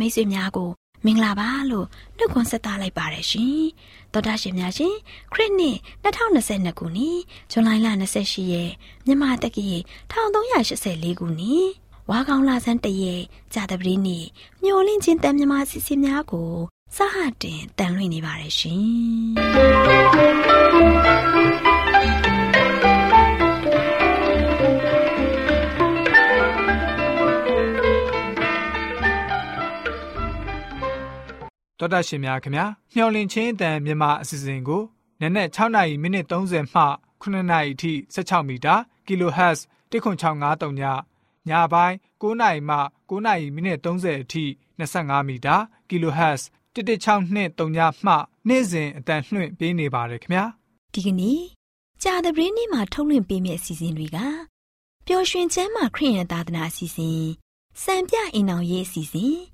ရဲ့စီစဉ်မှာတော်တာရှင်မိတ်ဆွေများကိုမင်္ဂလာပါလို့နှုတ်ခွန်းဆက်သလိုက်ပါတယ်ရှင်။တော်တာရှင်များရှင်ခရစ်နှစ်2022ခုနှစ်ဇွန်လ28ရက်မြန်မာတက္ကီ1384ခုနှစ်ဝါကောင်လာဆန်းတရက်ကြာတပတိနေ့မျောလင့်ချင်းတန်မြမစီစီများကိုစဟတင်တန်လွှင့်နေပါတယ်ရှင် တော်တာရှင်များခင်ဗျာမျော်လင့်ချင်းအတန်မြန်မာအစီအစဉ်ကိုနနက်6နာရီမိနစ်30မှ9နာရီအထိ16မီတာ kHz 10653ညညပိုင်း9နာရီမှ9နာရီမိနစ်30အထိ25မီတာ kHz 11623ညမှနေ့စဉ်အတန်လှွင့်ပေးနေပါတယ်ခင်ဗျာဒီကနေ့ကြာသပတေးနေ့မှာထုတ်လွှင့်ပေးမယ့်အစီအစဉ်တွေကပျော်ရွှင်ချမ်းမာခရစ်ယာန်သာသနာအစီအစဉ်စံပြအိမ်အောင်ရေးအစီအစဉ်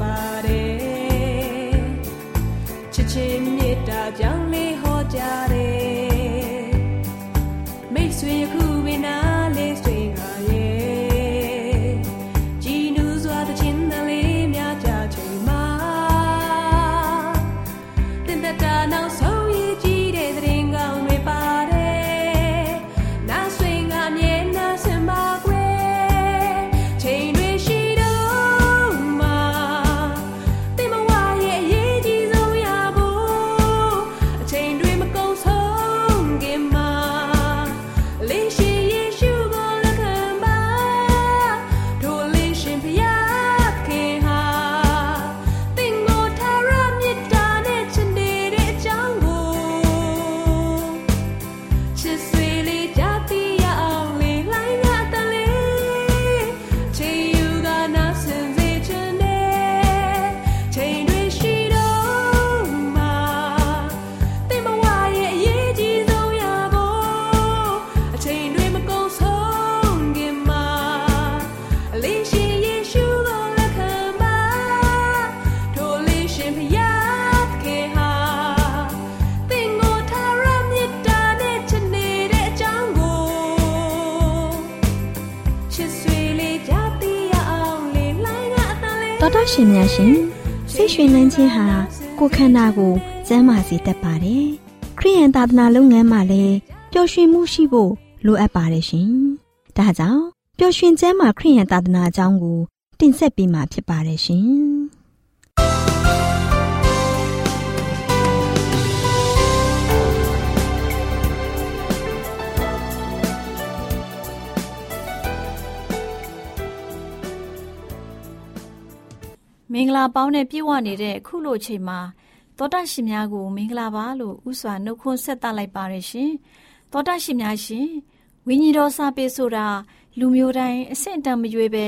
တော် စိတ်ရွှင်လန်းခြင်းဟာကိုယ်ခန္ဓာကိုကျန်းမာစေတတ်ပါတယ်။ခရိယန်သာသနာလုပ်ငန်းမှာလည်းပျော်ရွှင်မှုရှိဖို့လိုအပ်ပါတယ်ရှင်။ဒါကြောင့်ပျော်ရွှင်ကျမ်းမာခရိယန်သာသနာအကြောင်းကိုတင်ဆက်ပေးမှာဖြစ်ပါတယ်ရှင်။ မင်္ဂလာပေါင်းနဲ့ပြည့်ဝနေတဲ့ခုလိုချိန်မှာသောတာရှင်များကို မင်္ဂလာပါလို့ဥစွာနှုတ်ခွန်းဆက်သလိုက်ပါရရှင်သောတာရှင်များရှင်ဝိညာဉ်တော်စာပေဆိုတာလူမျိုးတိုင်းအဆင့်တန်းမရွေးပဲ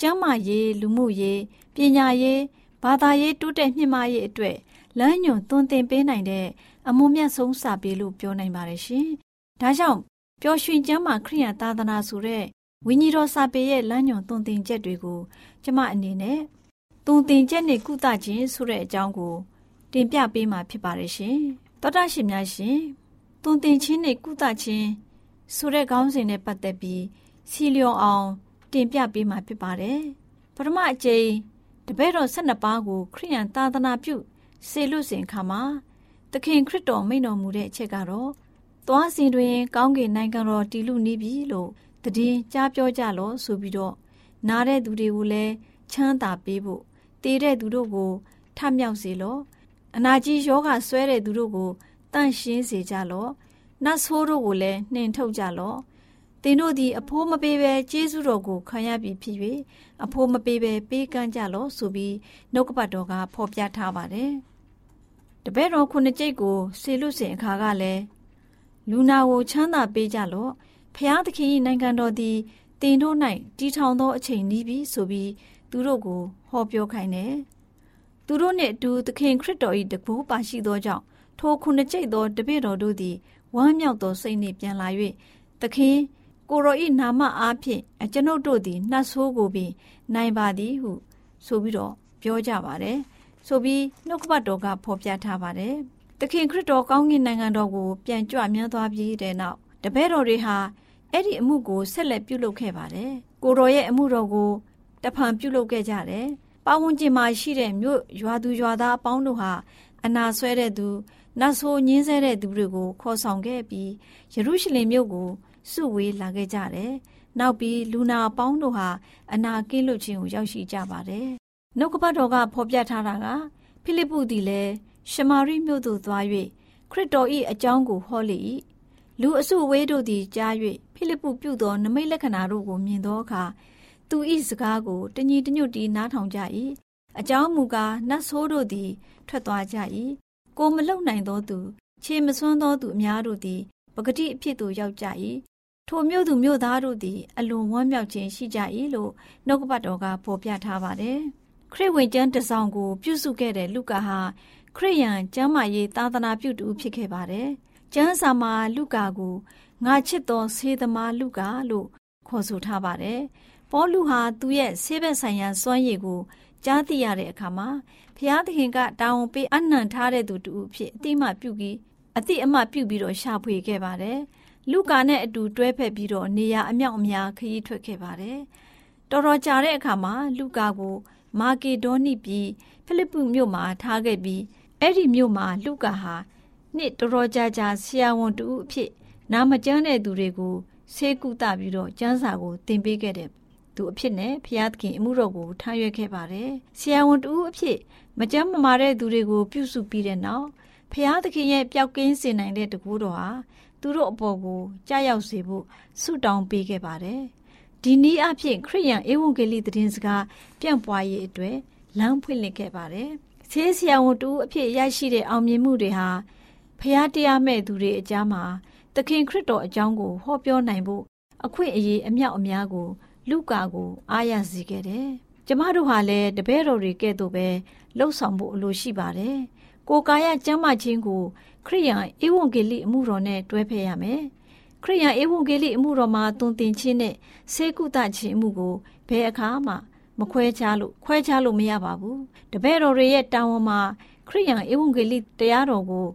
ကျမ်းမာရေးလူမှုရေးပညာရေးဘာသာရေးတိုးတက်မြင့်မားရေးအတွက်လမ်းညွန်သွန်သင်ပေးနိုင်တဲ့အမွန်မြတ်ဆုံးစာပေလို့ပြောနိုင်ပါတယ်ရှင်။ဒါကြောင့်ပျော်ရွှင်ကျမ်းမာခရိယံသာသနာဆိုတဲ့ဝိညာဉ်တော်စာပေရဲ့လမ်းညွန်သွန်သင်ချက်တွေကိုကျမအနေနဲ့ သွန်သင်ချက်နဲ့ကုသခြင်းဆိုတဲ့အကြောင်းကိုတင်ပြပေးမှာဖြစ်ပါတယ်ရှင်။သောတာရှင်များရှင်သွန်သင်ခြင်းနဲ့ကုသခြင်းဆိုတဲ့ခေါင်းစဉ်နဲ့ပတ်သက်ပြီးစီလျော်အောင် တင်ပြပေးမှာဖြစ်ပါတယ်။ပထမအကြိမ်တပည့်တော်12ပါးကို ခရိယံသာသနာပြုစေလွတ်စဉ်ခါမှာသခင်ခရစ်တော်မိန့်တော်မူတဲ့အချက်ကတော့သွားစဉ်တွင် ကောင်းကင်နိုင်ငံတော်တည်လူနေပြီလို့တည်င်းကြားပြောကြလို့ဆိုပြီးတော့နားတဲ့သူတွေကိုလည်းချမ်းသာပေးဖို့ တည်တဲ့သူတို့ကိုထမြောက်စေလို့အနာကြီးယောဂဆွဲတဲ့သူတို့ကိုတန့်ရှင်းစေကြလို့နတ်ဆိုးတို့ကိုလည်းနှင်ထုတ်ကြလို့သင်တို့သည်အဖိုးမပေးဘဲကျေးဇူးတော်ကိုခံရပြီဖြစ်၍အဖိုးမပေးဘဲပေးကမ်းကြလို့ဆိုပြီးနှုတ်ကပတ်တော်ကဖော်ပြထားပါတယ်။တပည့်တော်ခုနှစ်ကျိတ်ကိုဆေလွတ်စဉ်အခါကလည်းလူနာကိုချမ်းသာပေးကြလို့ဖျားသခင်၏နိုင်ငံတော်သည်တင်တို့၌တီထောင်သောအချိန်နီးပြီဆိုပြီးသူတို့ကို ဟောပြောခိုင်းတယ်။သူတို့နှင့်အတူသခင်ခရစ်တော်၏တကူပါရှိသောကြောင့်ထိုခုနှစ်ကျိတ်သောတပည့်တော်တို့သည်ဝမ်းမြောက်သောစိတ်နှင့်ပြန်လာ၍သခင်ကိုရောဤနာမအားဖြင့်အကျွန်ုပ်တို့သည်နှတ်ဆိုးကိုပင်နိုင်ပါသည်ဟု ဆိုပြီးတော့ပြောကြပါတယ်။ဆိုပြီးနှုတ်ကပတ်တော်ကဖော်ပြထားပါတယ်။သခင်ခရစ်တော်ကောင်းကင်နိုင်ငံတော်ကိုပြန်ကြွမြန်းသွားပြီးတဲ့နောက်တပည့်တော်တွေဟာအဲ့ဒီအမှုကိုဆက်လက်ပြုလုပ်ခဲ့ပါတယ်။ကိုတော်ရဲ့အမှုတော်ကို တဖန်ပြုလုပ်ခဲ့ကြတယ်။ပဝန်းကျင်မှာရှိတဲ့မြို့ရွာသူရွာသားအပေါင်းတို့ဟာအနာဆွဲတဲ့သူနတ်ဆိုးညင်းဆဲတဲ့သူတွေကိုခေါ်ဆောင်ခဲ့ပြီးယေရုရှလင်မြို့ကိုစုဝေးလာခဲ့ကြတယ်။နောက်ပြီးလူနာအပေါင်းတို့ဟာအနာကင်းလွတ်ခြင်းကိုရောက်ရှိကြပါတယ်။နှုတ်ကပတ်တော်ကဖော်ပြထားတာကဖိလိပ္ပုသည်လည်းရှမာရိမြို့သို့သွား၍ခရစ်တော်၏အကြောင်းကိုဟောလေ၏လူအစုဝေးတို့သည်ကြား၍ဖိလိပ္ပုပြုသောနမိတ်လက္ခဏာတို့ကိုမြင်သောအခါ သူ၏စကားကိုတညီတညွတ်တီနားထောင်ကြ၏အကြောင်းမူကားနတ်ဆိုးတို့သည် ထွက်သွားကြ၏ကိုမလုံနိုင်သောသူ ခြေမစွမ်းသောသူအများတို့သည်ပဂတိအဖြစ်သို့ရောက်ကြ၏ထိုမြို့သူမြို့သားတို့သည် အလွန်ဝမ်းမြောက်ခြင်းရှိကြ၏လို့နှုတ်ကပတ်တော်ကဖော်ပြထားပါတယ်ခရစ်ဝင်ကျမ်းတစောင်ကို ပြုစုခဲ့တဲ့လူကာဟာခရစ်ယာန်ကျမ်းမာရေးသာသနာပြုတူဖြစ်ခဲ့ပါတယ်ကျမ်းစာမှာလူကာကိုငါချစ်သောဆေးသမားလူကာလို့ခေါ်ဆိုထားပါတယ်။ ပေါလုဟာသူ့ရဲ့ဆေးဘက်ဆိုင်ရာစွမ်းရည်ကိုကြားသိရတဲ့အခါမှာဘုရားသခင်ကတာဝန်ပေးအနှံထားတဲ့သူတူအဖြစ်အတိမပြုပြီးအတိအမှပြုပြီးတော့ရှာဖွေခဲ့ပါတယ်။လူကာနဲ့အတူတွဲဖက်ပြီးတော့နေရာအမြောက်အများခရီးထွက်ခဲ့ပါတယ်။တော်တော်ကြာတဲ့အခါမှာလူကာကိုမာကေဒေါနိပြည်ဖိလိပ္ပုမြို့မှာထားခဲ့ပြီးအဲ့ဒီမြို့မှာလူကာဟာနှစ်တော်တော်ကြာကြာဆရာဝန်တူအဖြစ်နာမကျန်းတဲ့သူတွေကိုဆေးကုသပြီးတော့ကျန်းစာကိုသင်ပေးခဲ့တဲ့ သူအဖြစ်နဲ့ဖျားသခင်အမှုတော်ကိုထမ်းရွက်ခဲ့ပါတယ်။ဆရာဝန်တူအဖြစ်မကျန်းမမာတဲ့သူတွေကိုပြုစုပြီးတဲ့နောက်ဖျားသခင်ရဲ့ပျောက်ကင်းစေနိုင်တဲ့တကူတော်ဟာသူတို့အပေါ်ကိုကြားရောက်စေဖို့ဆုတောင်းပေးခဲ့ပါတယ်။ဒီနည်းအဖြစ်ခရိယန်ဧဝံဂေလိသတင်းစကားပြန့်ပွားရေးအတွက်လမ်းဖွင့်လှစ်ခဲ့ပါတယ်။ဆေးဆရာဝန်တူအဖြစ်ရရှိတဲ့အောင်မြင်မှုတွေဟာဖျားတရားမဲ့သူတွေအကြားမှာသခင်ခရစ်တော်အကြောင်းကိုဟောပြောနိုင်ဖို့အခွင့်အရေးအမြောက်အများကို လူကာကိုအားရစေခဲ့တယ်။ကျမတို့ဟာလည်းတပည့်တော်တွေကဲ့သို့ပဲလှုပ်ဆောင်ဖို့အလိုရှိပါတယ်။ကိုယ်ကာယကျမ်းမာခြင်းကိုခရိယန်ဧဝံဂေလိအမှုတော်နဲ့တွဲဖက်ရမယ်။ခရိယန်ဧဝံဂေလိအမှုတော်မှာတုံသင်ခြင်းနဲ့ဆေးကုသခြင်းအမှုကိုဘယ်အခါမှမခွဲခြားလို့ခွဲခြားလို့မရပါဘူး။တပည့်တော်တွေရဲ့တာဝန်မှာခရိယန်ဧဝံဂေလိတရားတော်ကို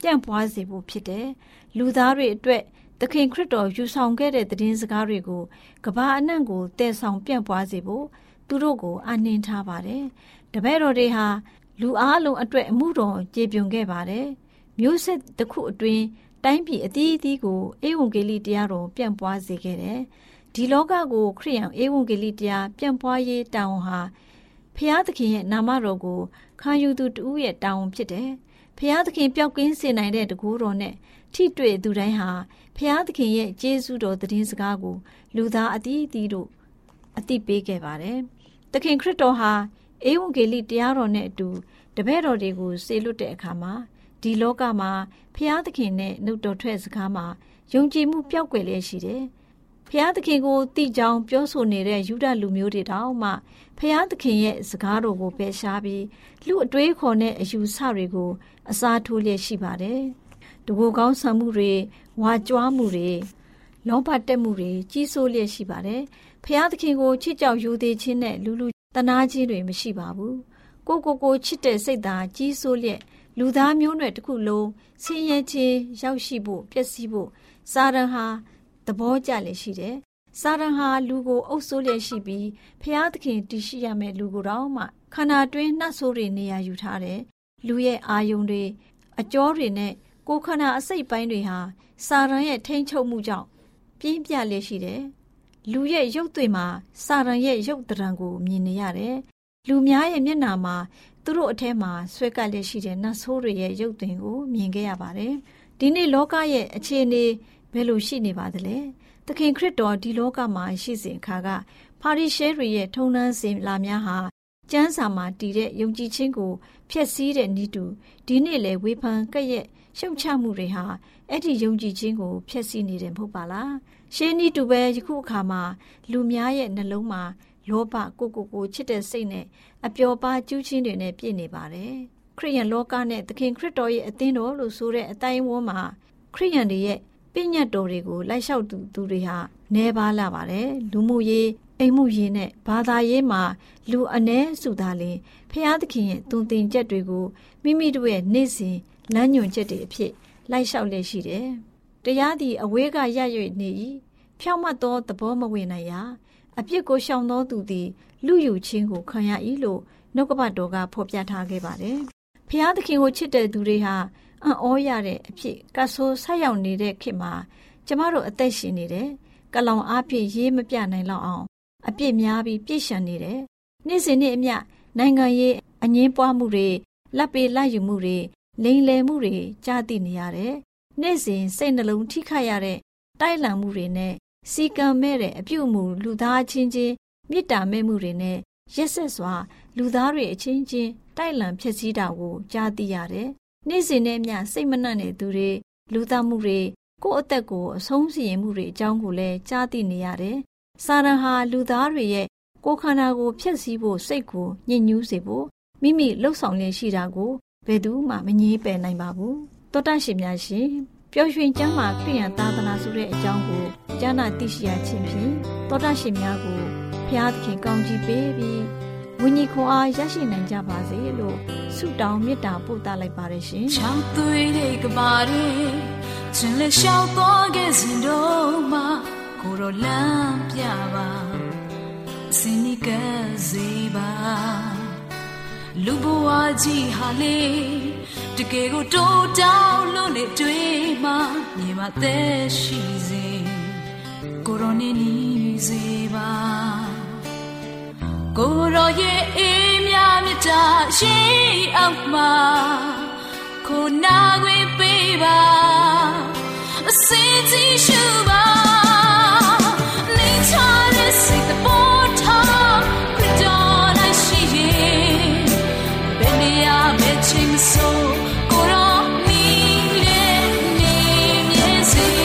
ပြန့်ပွားစေဖို့ဖြစ်တယ်။လူသားတွေအတွက် သခင်ခရစ်တော်ယူဆောင်ခဲ့တဲ့သတင်းစကားတွေကိုကဘာအနှံ့ကိုတည်ဆောင်ပြန့်ပွားစေဖို့သူတို့ကိုအနှင်းထားပါတယ်။တပည့်တော်တွေဟာလူအားလုံးအတွက်အမှုတော်ကြေပွန်ခဲ့ပါတယ်။မျိုးဆက်တစ်ခုအတွင်းတိုင်းပြည်အသီးအသီးကိုဧဝံဂေလိတရားတော်ပြန့်ပွားစေခဲ့တယ်။ဒီလောကကိုခရိယံဧဝံဂေလိတရားပြန့်ပွားရေးတာဝန်ဟာဖျားသခင်ရဲ့နာမတော်ကိုခံယူသူတူရဲ့တာဝန်ဖြစ်တယ်။ဖျားသခင်ပျောက်ကင်းစေနိုင်တဲ့တကူတော်နဲ့ထိတွေ့သူတိုင်းဟာ ဖျားသခင်ရဲ့ကျေးဇူးတော်သတင်းစကားကို လူသားအသီးအသီးတို့အသိပေးခဲ့ပါတယ်။သခင်ခရစ်တော်ဟာအေဝံဂေလိတရားတော်နဲ့အတူတပည့်တော်တွေကိုစေလွတ်တဲ့အခါမှာဒီလောကမှာဖျားသခင်နဲ့နှုတ်တော်ထွက်စကားမှာယုံကြည်မှုပျောက်ကွယ်လျက်ရှိတယ်။ဖျားသခင်ကိုတိကြောင်ပြောဆိုနေတဲ့ယူဒလူမျိုးတွေတောင်မှဖျားသခင်ရဲ့စကားတော်ကိုပယ်ရှားပြီးလူအတွေးခေါ်တဲ့အယူဆတွေကိုအစားထိုးလျက်ရှိပါတယ်။ တကူကောင်းဆံမှုတွေဝါကြွားမှုတွေလောဘတက်မှုတွေကြီးစိုးလျက်ရှိပါတယ်။ဖျားသခင်ကိုချစ်ကြောက်ယူသေးခြင်းနဲ့လူလူတနာခြင်းတွေမရှိပါဘူး။ကိုကိုကိုချစ်တဲ့စိတ်သာကြီးစိုးလျက်လူသားမျိုးနွယ်တစ်ခုလုံးဆင်းရဲခြင်းရောက်ရှိဖို့ပျက်စီးဖို့စာရန်ဟာသဘောကျလျက်ရှိတယ်။စာရန်ဟာလူကိုအုပ်စိုးလျက်ရှိပြီးဖျားသခင်တည်ရှိရမယ့်လူကိုတော့မှခန္ဓာတွင်းနှက်ဆိုးတွေနေရာယူထားတယ်။လူရဲ့အာယုံတွေအကြောတွေနဲ့ ကိုယ်ခန္ဓာအစိတ်ပိုင်းတွေဟာစာရန်ရဲ့ထိမ့်ချုပ်မှုကြောင့်ပြင်းပြလျက်ရှိတယ်။လူရဲ့ရုပ်သွေးမှာစာရန်ရဲ့ရုပ်တရံကိုမြင်နေရတယ်။လူများရဲ့မျက်နာမှာသူတို့အထက်မှာဆွဲကပ်လျက်ရှိတဲ့နတ်ဆိုးတွေရဲ့ရုပ်သွင်းကိုမြင်ခဲ့ရပါတယ်။ဒီနေ့လောကရဲ့အခြေအနေဘယ်လိုရှိနေပါသလဲ။သခင်ခရစ်တော်ဒီလောကမှာရှိစဉ်အခါကပါရိရှဲတွေရဲ့ထုံနှန်းစင်လာများဟာကျမ်းစာမှာတည်တဲ့ယုံကြည်ခြင်းကိုဖျက်ဆီးတဲ့ဤတူဒီနေ့လေဝေဖန်ကဲ့ရဲ့ ရှုံချမှုတွေဟာအဲ့ဒီယုံကြည်ခြင်းကိုဖျက်ဆီးနေတယ်မဟုတ်ပါလား။ရှင်းဤတူပဲယခုအခါမှာလူများရဲ့နှလုံးမှာလောဘကိုကိုကိုချစ်တဲ့စိတ်နဲ့အပျော်ပါကျူးချင်းတွေနဲ့ပြည့်နေပါတယ်။ခရိယန်လောကနဲ့သခင်ခရစ်တော်ရဲ့အသင်းတော်လို့ဆိုတဲ့အတိုင်းဝန်းမှာခရိယန်တွေရဲ့ပြည့်ညတ်တော်တွေကိုလိုက်လျှောက်သူသူတွေဟာနှဲပါလာပါတယ်။လူမှုရေးအိမ်မှုရေးနဲ့ဘာသာရေးမှာလူအ ਨੇ စုသားလင်ဖျားသခင်ရဲ့တုံတင်ချက်တွေကိုမိမိတို့ရဲ့နေ့စဉ် လမ်းညွှန်ချက်တွေအဖြစ်လိုက်လျှောက်လျက်ရှိတယ်။တရားသည်အဝေးကရရွနေ၏ဖြောင့်မတ်သောသဘောမဝင်နိုင်ရာအပြစ်ကိုရှောင်သောသူသည်လူယူခြင်းကိုခံရ၏လို့နှုတ်ကပတ်တော်ကဖော်ပြထားခဲ့ပါတယ်။ဖျားသခင်ကိုချစ်တဲ့သူတွေဟာအံ့ဩရတဲ့အဖြစ်ကဆိုးဆက်ရောက်နေတဲ့ခေတ်မှာကျမတို့အသက်ရှင်နေတယ်။ကလောင်အားဖြင့်ရေးမပြနိုင်လောက်အောင်အပြစ်များပြီးပြည့်ရှံနေတယ်။နေ့စဉ်နေ့အမျှနိုင်ငံရေးအငင်းပွားမှုတွေလက်ပေလက်ယူမှုတွေ လိန်လည်မှုတွေကြားသိနေရတယ်။နေ့စဉ်စိတ်နှလုံးထိခိုက်ရတဲ့တိုက်လံမှုတွေနဲ့စီကံမဲ့တဲ့အပြုအမူလူသားချင်းချင်းမေတ္တာမဲ့မှုတွေနဲ့ရက်ဆက်စွာ လူသားတွေအချင်းချင်းတိုက်လံဖြစ်စည်းတာကိုကြားသိရတယ်။နေ့စဉ်နဲ့မျှစိတ်မနှံ့တဲ့သူတွေလူသားမှုတွေကိုယ့်အသက်ကိုအဆုံးစီရင်မှုတွေအကြောင်းကိုလည်းကြားသိနေရတယ်။စာရန်ဟာလူသားတွေရဲ့ကိုယ်ခန္ဓာကိုဖျက်ဆီးဖို့စိတ်ကိုညှဉ်းညူးစေဖို့မိမိလှုပ်ဆောင်လျက်ရှိတာကို ဘယ်သူမှမငြင်းပယ်နိုင်ပါဘူး။တောတရှင်များရှင်ပျော်ရွှင်ကျမ်းမာခရိယန်သာသနာဆိုတဲ့အကြောင်းကိုကြားနာသိရှိရခြင်းဖြင့်တောတရှင်များကိုဖျားသခင်ကောင်းကြီးပေးပြီးဝိညာဉ်ခွန်အားရရှိနိုင်ကြပါစေလို့ဆုတောင်းမေတ္တာပို့သလိုက်ပါတယ်ရှင်။ချောင်းသွေးတွေကပါရင်ချင်းလက်လျှောက်တော့ခဲ့စဉ်တော့မှကိုရောလမ်းပြပါစင်နီကစေပါ လူဘဝကြီးဟာလေတကယ်ကိုတိုးတောင်းလို့နေတွေ့မှမြေမှာသက်ရှိစေကိုရောနေနီးစေပါကိုရောရဲ့အေးမြမြတာရှိအောင်မှာကိုနာခွေပေးပါအစင်းကြီးရှုပါ ရာမဲ့ချင်းဆိုကိုရောနီးတဲ့နေမြဲ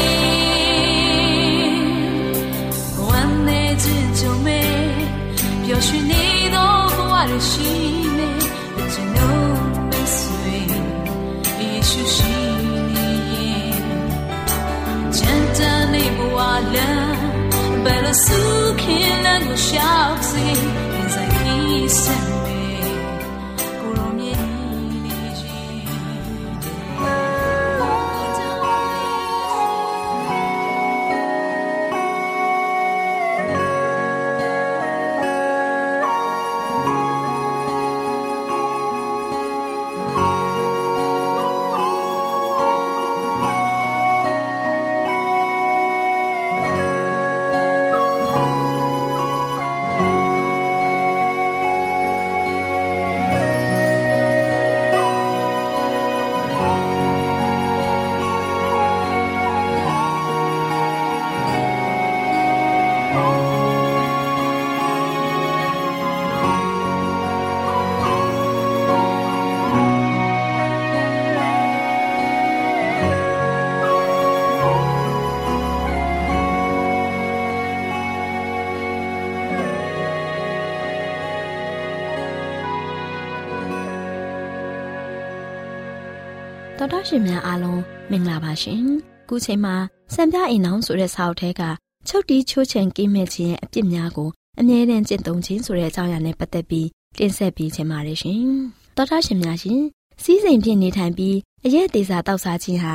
တော်တော်ရှင်များအားလုံးမင်္ဂလာပါရှင်။ခုချိန်မှာစံပြအိမ်အောင်ဆိုတဲ့စာအုပ်ထဲကချုပ်တီးချိုးချင်ကိမဲ့ခြင်းရဲ့အပြစ်များကိုအမြဲတမ်းကျင့်သုံးခြင်းဆိုတဲ့အကြောင်းအရာနဲ့ပတ်သက်ပြီးတင်ဆက်ပေးချင်ပါတယ်ရှင်။တော်တော်ရှင်များရှင်စီးစိမ်ဖြစ်နေထိုင်ပြီးအရက်သေးစာတောက်စားခြင်းဟာ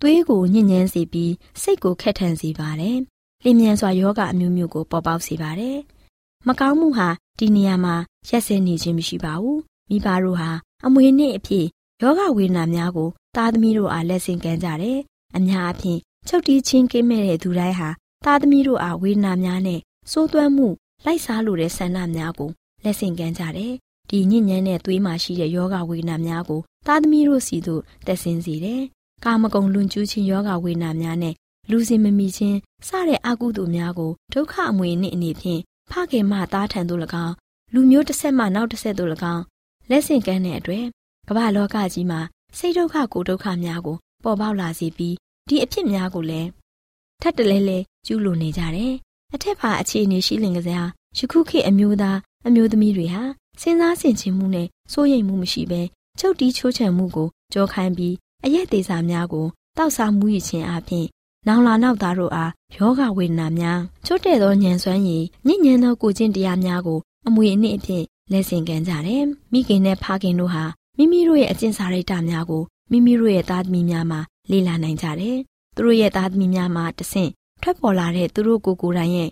သွေးကိုညှဉ်းညမ်းစေပြီးစိတ်ကိုခက်ထန်စေပါတယ်။လျင်မြန်စွာယောဂအမျိုးမျိုးကိုပေါ်ပေါက်စေပါတယ်။မကောင်းမှုဟာဒီနေရာမှာရက်စဲနေခြင်းမရှိပါဘူး။မိဘတို့ဟာအမွေနှစ်အဖြစ် ယောဂဝေဒနာများကိုသားသမီးတို့အားလက်ဆင့်ကမ်းကြတယ်။အများအပြားချုပ်တီးချင်းကင်းမဲ့တဲ့သူတိုင်းဟာသားသမီးတို့အားဝေဒနာများနဲ့စိုးသွမ်းမှုလိုက်စားလိုတဲ့ဆန္ဒများကိုလက်ဆင့်ကမ်းကြတယ်။ဒီညဉ့်ညမ်းတဲ့သွေးမှာရှိတဲ့ယောဂဝေဒနာများကိုသားသမီးတို့စီသို့တက်ဆင်းစေတယ်။ကာမဂုဏ်လွန်ကျူးခြင်းယောဂဝေဒနာများနဲ့လူစင်မမီခြင်းစတဲ့အကုသိုလ်များကိုဒုက္ခအမွေနှင့်အနေဖြင့်ဖခင်မသားထံသို့၎င်းလူမျိုးတစ်ဆက်မှနောက်တစ်ဆက်သို့၎င်းလက်ဆင့်ကမ်းတဲ့အတွက် ကမ္ဘာလောကကြီးမှာစိတ်ဒုက္ခကိုဒုက္ခများကိုပေါ်ပေါက်လာစေပြီးဒီအဖြစ်များကိုလည်းထပ်တလဲလဲကျူးလွန်နေကြတယ်။အထက်ပါအခြေအနေရှိလင်ကစားယခုခေတ်အမျိုးသားအမျိုးသမီးတွေဟာစဉ်းစားဆင်ခြင်မှုနဲ့စိုးရိမ်မှုမရှိဘဲချုပ်တီးချိုးချံမှုကိုကြောခိုင်းပြီးအရက်သေးစာများကိုတောက်စားမှုရခြင်းအပြင်နောင်လာနောက်သားတို့အားယောဂဝေဒနာများချွတ်တဲ့သောညံစွမ်းရည်ညဉ့်ညံသောကိုကျင့်တရားများကိုအမွေအနှစ်အဖြစ်လက်ဆင့်ကမ်းကြတယ်။မိခင်နဲ့ဖခင်တို့ဟာ မိမိတို့ရဲ့အကျင့်စာရိတ္တများကိုမိမိတို့ရဲ့သားသမီးများမှာလေ့လာနိုင်ကြတယ်။သူတို့ရဲ့သားသမီးများမှာတဆင့်ထွက်ပေါ်လာတဲ့သူတို့ကိုယ်ကိုယ်တိုင်ရဲ့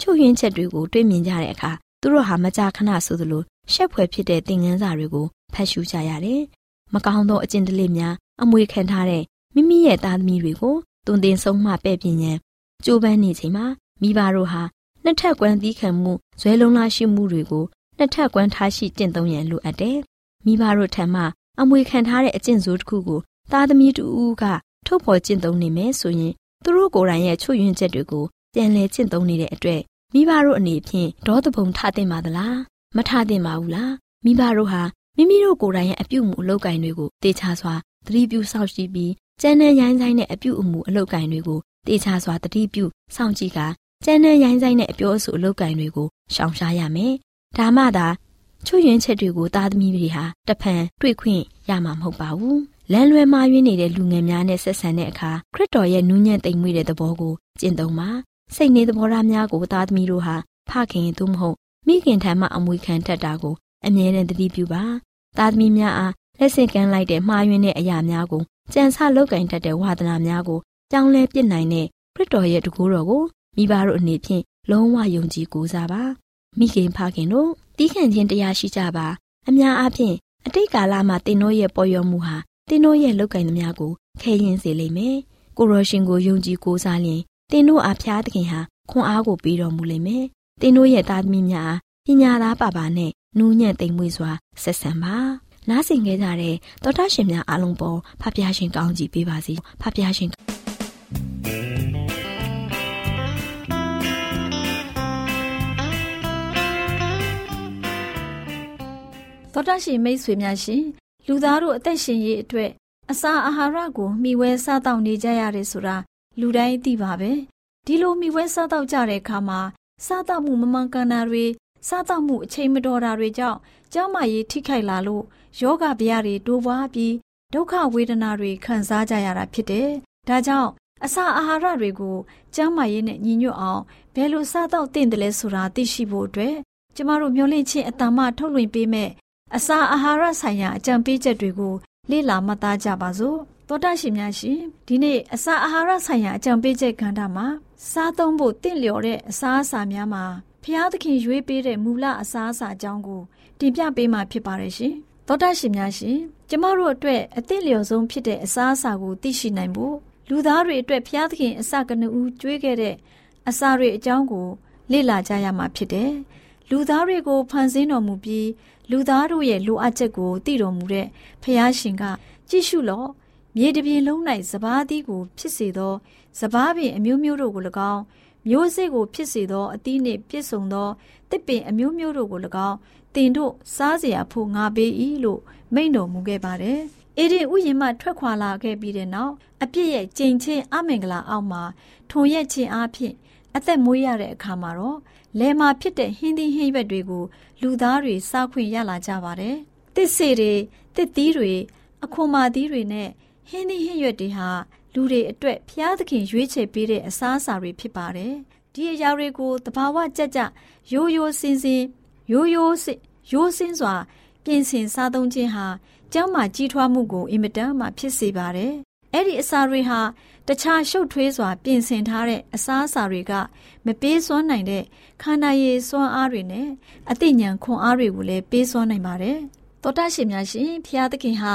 ချုပ်ရင်းချက်တွေကိုတွေ့မြင်ကြတဲ့အခါသူတို့ဟာမကြာခဏဆိုသလိုရှက်ဖွယ်ဖြစ်တဲ့သင်ခန်းစာတွေကိုဖတ်ရှုကြရတယ်။မကောင်းသောအကျင့်တလေများအမွေခံထားတဲ့မိမိရဲ့သားသမီးတွေကိုတုံတင်ဆုံးမှပဲ့ပြင်းရန်ကြိုးပမ်းနေချိန်မှာမိဘတို့ဟာနှစ်ထပ်ကွမ်းသီးခံမှုဇွဲလုံးလားရှိမှုတွေကိုနှစ်ထပ်ကွမ်းထားရှိကျင့်သုံးရန်လိုအပ်တယ်။ မိဘတို့ထံမှအမွေခံထားတဲ့အကျင့်စိုးတစ်ခုကိုသားသမီးတူဦးကထုတ်ဖော်ကျင့်သုံးနေမယ်ဆိုရင်သူတို့ကိုယ်တိုင်ရဲ့ချွတ်ယွင်းချက်တွေကိုပြန်လည်ကျင့်သုံးနေတဲ့အတွက်မိဘတို့အနေဖြင့်ဒေါသပုံထသင့်ပါသလားမထသင့်ပါဘူးလားမိဘတို့ဟာမိမိတို့ကိုယ်တိုင်ရဲ့အပြုအမူအလုပ်ကိုင်တွေကိုတေချာစွာသတိပြုစောင့်ကြည့်ပြီးကျန်းတဲ့ရိုင်းဆိုင်တဲ့အပြုအမူအလုပ်ကိုင်တွေကိုတေချာစွာသတိပြုစောင့်ကြည့်ကကျန်းတဲ့ရိုင်းဆိုင်တဲ့အပြောအဆိုအလုပ်ကိုင်တွေကိုရှောင်ရှားရမယ်ဒါမှသာ ချွတ်ယွင်းချက်တွေကိုသားသမီးတွေဟာတဖန်တွေ့ခွင့်ရမှာမဟုတ်ပါဘူးလမ်းလွဲမှားယွင်းနေတဲ့လူငယ်များနဲ့ဆက်ဆံတဲ့အခါခရစ်တော်ရဲ့နူးညံ့သိမ်မွေ့တဲ့သဘောကိုကျင့်သုံးပါစိတ်နေသဘောထားများကိုသားသမီးတို့ဟာဖခင်သို့မဟုတ်မိခင်ထံမှအမွေခံတတ်တာကိုအမြဲတမ်းသတိပြုပါသားသမီးများအားလက်ဆင့်ကမ်းလိုက်တဲ့မှားယွင်းတဲ့အရာများကိုကြံစလောက်ကင်တတ်တဲ့ဝါသနာများကိုကြောင်းလဲပြစ်နိုင်တဲ့ခရစ်တော်ရဲ့တကူတော်ကိုမိဘတို့အနေဖြင့်လုံးဝယုံကြည်ကိုးစားပါ မိခင်ဖခင်တို့တီးခန့်ခြင်းတရားရှိကြပါအများအားဖြင့်အတိတ်ကာလမှာတင်တို့ရဲ့ပေါ်ရောမှုဟာတင်တို့ရဲ့လောက်ကင်သမျှကိုခဲရင်စေလိမ့်မယ်ကိုရောရှင်ကိုယုံကြည်ကိုးစားရင်တင်တို့အားဖျားသခင်ဟာခွန်အားကိုပေးတော်မူလိမ့်မယ်တင်တို့ရဲ့သားသမီးများပညာသားပါပါနဲ့နူးညံ့သိမ်မွေ့စွာဆက်ဆံပါနားဆင်ခဲ့ကြတဲ့သောတာရှင်များအားလုံးပေါ်ဖဖျားရှင်ကောင်းကြီးပေးပါစေဖဖျားရှင် သောတာရှင်မိတ်ဆွေများရှင်လူသားတို့အသက်ရှင်ရေးအတွက်အစာအာဟာရကိုမျှဝဲစားတောက်နေကြရတယ်ဆိုတာလူတိုင်းသိပါပဲဒီလိုမျှဝဲစားတောက်ကြတဲ့အခါမှာစားတောက်မှုမမှန်ကန်တာတွေစားတောက်မှုအချိန်မတော်တာတွေကြောင့်ကျန်းမာရေးထိခိုက်လာလို့ယောဂဗျာတွေတိုးပွားပြီးဒုက္ခဝေဒနာတွေခံစားကြရတာဖြစ်တယ်။ဒါကြောင့်အစာအာဟာရတွေကိုကျန်းမာရေးနဲ့ညီညွတ်အောင်ဘယ်လိုစားတော့သင့်တယ်လဲဆိုတာသိရှိဖို့အတွက်ကျမတို့မျှဝင့်ခြင်းအတ္တမထုတ်လွှင့်ပေးမဲ့ အစာအာဟာရဆိုင်ရာအကြံပေးချက်တွေကိုလေ့လာမှတ်သားကြပါစို့သောတာရှင်များရှင်ဒီနေ့အစာအာဟာရဆိုင်ရာအကြံပေးချက်ကဏ္ဍမှာစားသုံးဖို့တင့်လျော်တဲ့အစာအစာများမှာဖျားသခင်ရွေးပေးတဲ့မူလအစာအစာအကြောင်းကိုတင်ပြပေးမှာဖြစ်ပါတယ်ရှင်သောတာရှင်များရှင်ကျမတို့အတွက်အသင့်လျော်ဆုံးဖြစ်တဲ့အစာအစာကိုသိရှိနိုင်ဖို့လူသားတွေအတွက်ဖျားသခင်အစကနဦးကျွေးခဲ့တဲ့အစာတွေအကြောင်းကိုလေ့လာကြရမှာဖြစ်တယ်လူသားတွေကိုဖန်ဆင်းတော်မူပြီး လူသားတို့ရဲ့လိုအပ်ချက်ကိုသိတော်မူတဲ့ဖျားရှင်ကကြည့်ရှုလော့မြေတပြင်လုံး၌စဘာသီးကိုဖြစ်စေသောစဘာပင်အမျိုးမျိုးတို့ကို၎င်းမျိုးစေ့ကိုဖြစ်စေသောအသီးနှင့်ပြည့်စုံသောတစ်ပင်အမျိုးမျိုးတို့ကို၎င်းတင်တို့စားเสียဖို့ငါပေး၏လို့မိန့်တော်မူခဲ့ပါတယ်။အေဒင်ဥယျာဉ်မှထွက်ခွာလာခဲ့ပြီးတဲ့နောက်အပြစ်ရဲ့ကြိမ်ချင်းအမင်္ဂလာအောက်မှာထုံရက်ခြင်းအဖြစ် အသက်မွေးရတဲ့အခါမှာတော့လယ်မှာဖြစ်တဲ့ဟင်းသီးဟင်းရွက်တွေကိုလူသားတွေစားခွင့်ရလာကြပါတယ်။တစ်စေတွေတစ်သီးတွေအခွန်မာသီးတွေနဲ့ဟင်းသီးဟင်းရွက်တွေဟာလူတွေအတွက်ဖျားသခင်ရွေးချယ်ပေးတဲ့အစားအစာတွေဖြစ်ပါတယ်။ဒီအရာတွေကိုတဘာဝကြကြရိုးရိုးစင်စင်ရိုးရိုးစရိုးစင်းစွာ ပြင်ဆင်စားသုံးခြင်းဟာကျန်းမာကြီးထွားမှုကိုအင်မတန်မှဖြစ်စေပါတယ်။အဲ့ဒီအစာတွေဟာ တခြားရှုပ်ထွေးစွာ ပြင်ဆင်ထားတဲ့အစားအစာတွေကမပေးစွမ်းနိုင်တဲ့ခန္ဓာရည်စွမ်းအားတွေနဲ့အသိဉာဏ်ခွန်အားတွေကိုလည်းပေးစွမ်းနိုင်ပါတယ်။သောတာရှင်များရှင်ဖျားသခင်ဟာ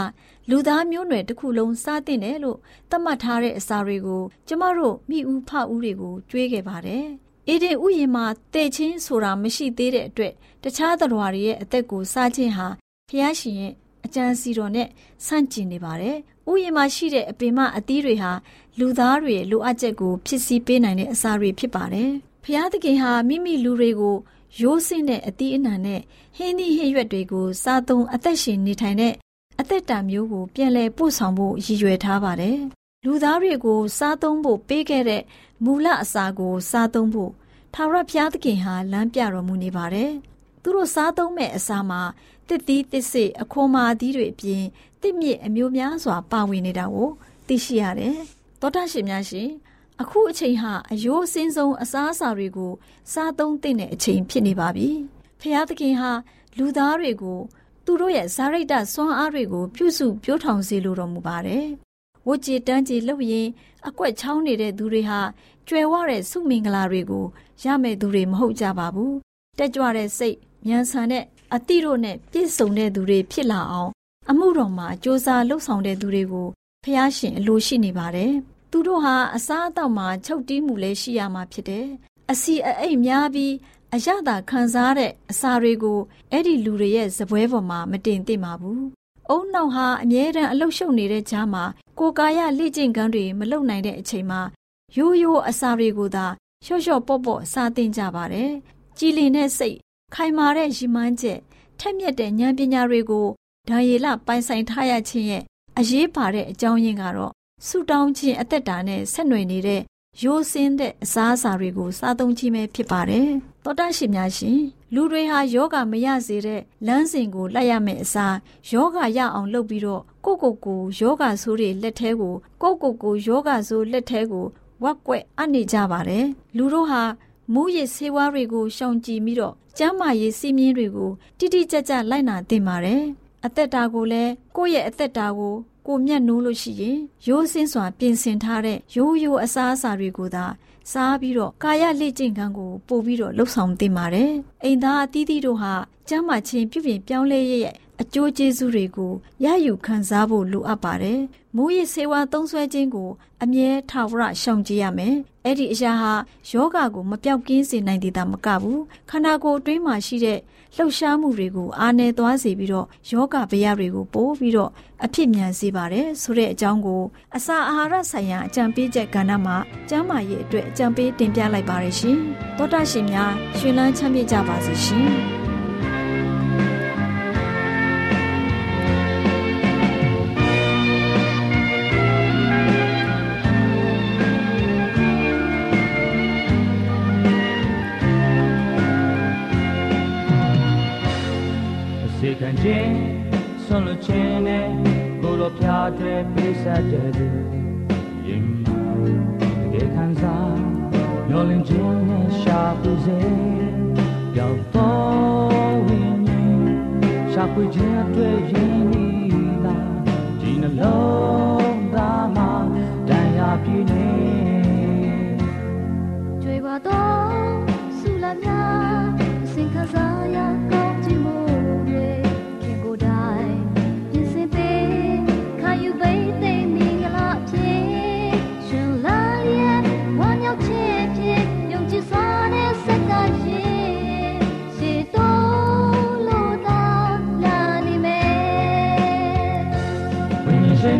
လူသားမျိုးနွယ်တစ်ခုလုံးစားသင့်တယ်လို့သတ်မှတ်ထားတဲ့အစာတွေကိုကျမတို့မိဦးဖဦးတွေကိုကြွေးခဲ့ပါတယ်။အေဒင်ဥယျာဉ်မှာတည်ချင်းဆိုတာမရှိသေးတဲ့အတွက်တခြားသတ္တဝါတွေရဲ့အသက်ကိုစားခြင်းဟာဖျားရှင်ရဲ့ အကြံစီတော်နဲ့ဆန့်ကျင်နေပါတယ်။ဥယျာဉ်မှာရှိတဲ့အပင်မအသီးတွေဟာလူသားတွေလိုအပ်ချက်ကိုဖြစ်စည်းပေးနိုင်တဲ့အစာတွေဖြစ်ပါတယ်။ဖျားသခင်ဟာမိမိလူတွေကိုရိုးစင်းတဲ့အသီးအနှံနဲ့ဟင်းသီးဟင်းရွက်တွေကိုစားသုံးအသက်ရှင်နေထိုင်တဲ့အသက်တာမျိုးကိုပြန်လည်ပို့ဆောင်ဖို့ရည်ရွယ်ထားပါတယ်။လူသားတွေကိုစားသုံးဖို့ပေးခဲ့တဲ့မူလအစာကိုစားသုံးဖို့ထာဝရဘုရားသခင်ဟာလမ်းပြတော်မူနေပါတယ်။သူတို့စားသုံးမဲ့အစာမှာ တစ်သီးတစ်စိအခွန်မာသီးတွေအပြင်တစ်မြစ်အမျိုးများစွာပါဝင်နေတာကိုသိရှိရတယ်။သောတာရှင်များရှင်အခုအချိန်ဟာအယိုးအစင်းဆုံးအစားအစာတွေကိုစားသုံးသင့်တဲ့အချိန်ဖြစ်နေပါပြီ။ဖျားသခင်ဟာလူသားတွေကိုသူတို့ရဲ့ဇာရိတစွမ်းအားတွေကိုပြုစုပြောထောင်စေလိုတော်မူပါတယ်။ဝကြည်တန်းကြည်လှုပ်ရင်အကွက်ချောင်းနေတဲ့သူတွေဟာကြွယ်ဝတဲ့စုမင်္ဂလာတွေကိုရမဲ့သူတွေမဟုတ်ကြပါဘူး။တက်ကြွတဲ့စိတ်ဉာဏ်ဆန်တဲ့ အတိတို့နဲ့ပြည့်စုံတဲ့သူတွေဖြစ်လာအောင် အမှုတော်မှာစ조사လှုပ်ဆောင်တဲ့သူတွေကိုဖះရှင်အလိုရှိနေပါတယ်။သူတို့ဟာအစားအသောက်မှာချုပ်တီးမှုလည်းရှိရမှာဖြစ်တယ်။အစီအအိတ်များပြီးအရသာခံစားတဲ့အစာတွေကိုအဲ့ဒီလူတွေရဲ့ဇပွဲပေါ်မှာမတင်သင့်ပါဘူး။အုံနောက်ဟာအမြဲတမ်းအလုရှုပ်နေတဲ့ကြားမှာကိုကာယလေ့ကျင့်ခန်းတွေမလုပ်နိုင်တဲ့အချိန်မှာရိုးရိုးအစာတွေကိုသာလျှော့လျှော့ပေါ့ပေါ့စားသင့်ကြပါတယ်။ကြည်လင်တဲ့စိတ် ခိုင်မာတဲ့ရည်မှန်းချက်ထက်မြက်တဲ့ဉာဏ်ပညာတွေကိုဒါယေလပိုင်ဆိုင်ထားရခြင်းရဲ့အရေးပါတဲ့အကြောင်းရင်းကတော့ဆူတောင်းခြင်းအသက်တာနဲ့ဆက်နွယ်နေတဲ့ရိုးစင်းတဲ့အစားအစာတွေကိုစားသုံးခြင်းပဲဖြစ်ပါတယ်။သောတာရှင်များရှင်လူတွေဟာယောဂမရစေတဲ့လမ်းစဉ်ကိုလိုက်ရမယ့်အစားယောဂရအောင်လုပ်ပြီးတော့ကိုကိုကိုယောဂဆိုးတွေလက်ထဲကိုကိုကိုကိုယောဂဆိုးလက်ထဲကိုဝက်ကွက်အနေကြပါတယ်။လူတို့ဟာ မူးယစ်ဆေးဝါးတွေကိုရှောင်ကြဉ်ပြီးတော့ကျန်းမာရေးစီးမြင်တွေကိုတိတိကျကျလိုက်နာသင့်ပါတယ်။အသက်တာကိုလည်းကိုယ့်ရဲ့အသက်တာကိုကိုမျက်နှိုးလို့ရှိရင်ရိုးစင်းစွာပြင်ဆင်ထားတဲ့ရိုးရိုးအစားအစာတွေကိုသာစားပြီးတော့ကာယလေ့ကျင့်ခန်းကိုပို့ပြီးတော့လှုပ်ဆောင်သင့်ပါတယ်။အိမ်သားအသီးသီးတို့ဟာကျမ်းမာခြင်းပြုပြင်ပြောင်းလဲရဲ့ အကျိုးကျေးဇူးတွေကိုရယူခံစားဖို့လိုအပ်ပါတယ်။မိုးရဆေးဝါးသုံးစွဲခြင်းကိုအမြဲထာဝရရှောင်ကြဉ်ရမယ်။အဲ့ဒီအရာဟာယောဂကိုမပြောက်ကင်းစေနိုင်သေးတာမကဘူး။ခန္ဓာကိုယ်အတွင်းမှာရှိတဲ့လှုပ်ရှားမှုတွေကိုအားနည်းသွားစေပြီးတော့ယောဂဗျာတွေကိုပို့ပြီးတော့အဖြစ်မြန်စေပါတယ်ဆိုတဲ့အကြောင်းကိုအစာအာဟာရဆိုင်ရာအကြံပေးချက်ကဏ္ဍမှာကျန်းမာရေးအတွက်အကြံပေးတင်ပြလိုက်ပါရရှင်။သောတာရှင်များရှင်လန်းချမ်းမြေ့ကြပါစေရှင်။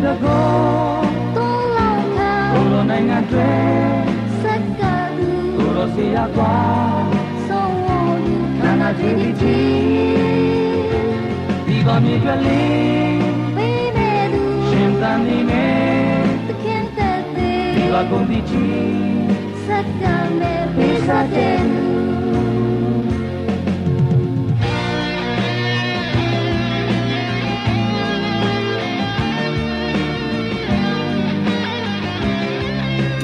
တကောသုံးလောက်ခါဘုလိုနိုင်ငံတွေစက္ကတူဘုလိုစီရကွာဆုံးဝယူခန္ဓာတီတီဒီကမြေကလေးပေးနေသူရှင်တန်နေနေသခင်တဲ့ဒီကကုန်ဒီချီစက္ကမဲပေးစားတဲ့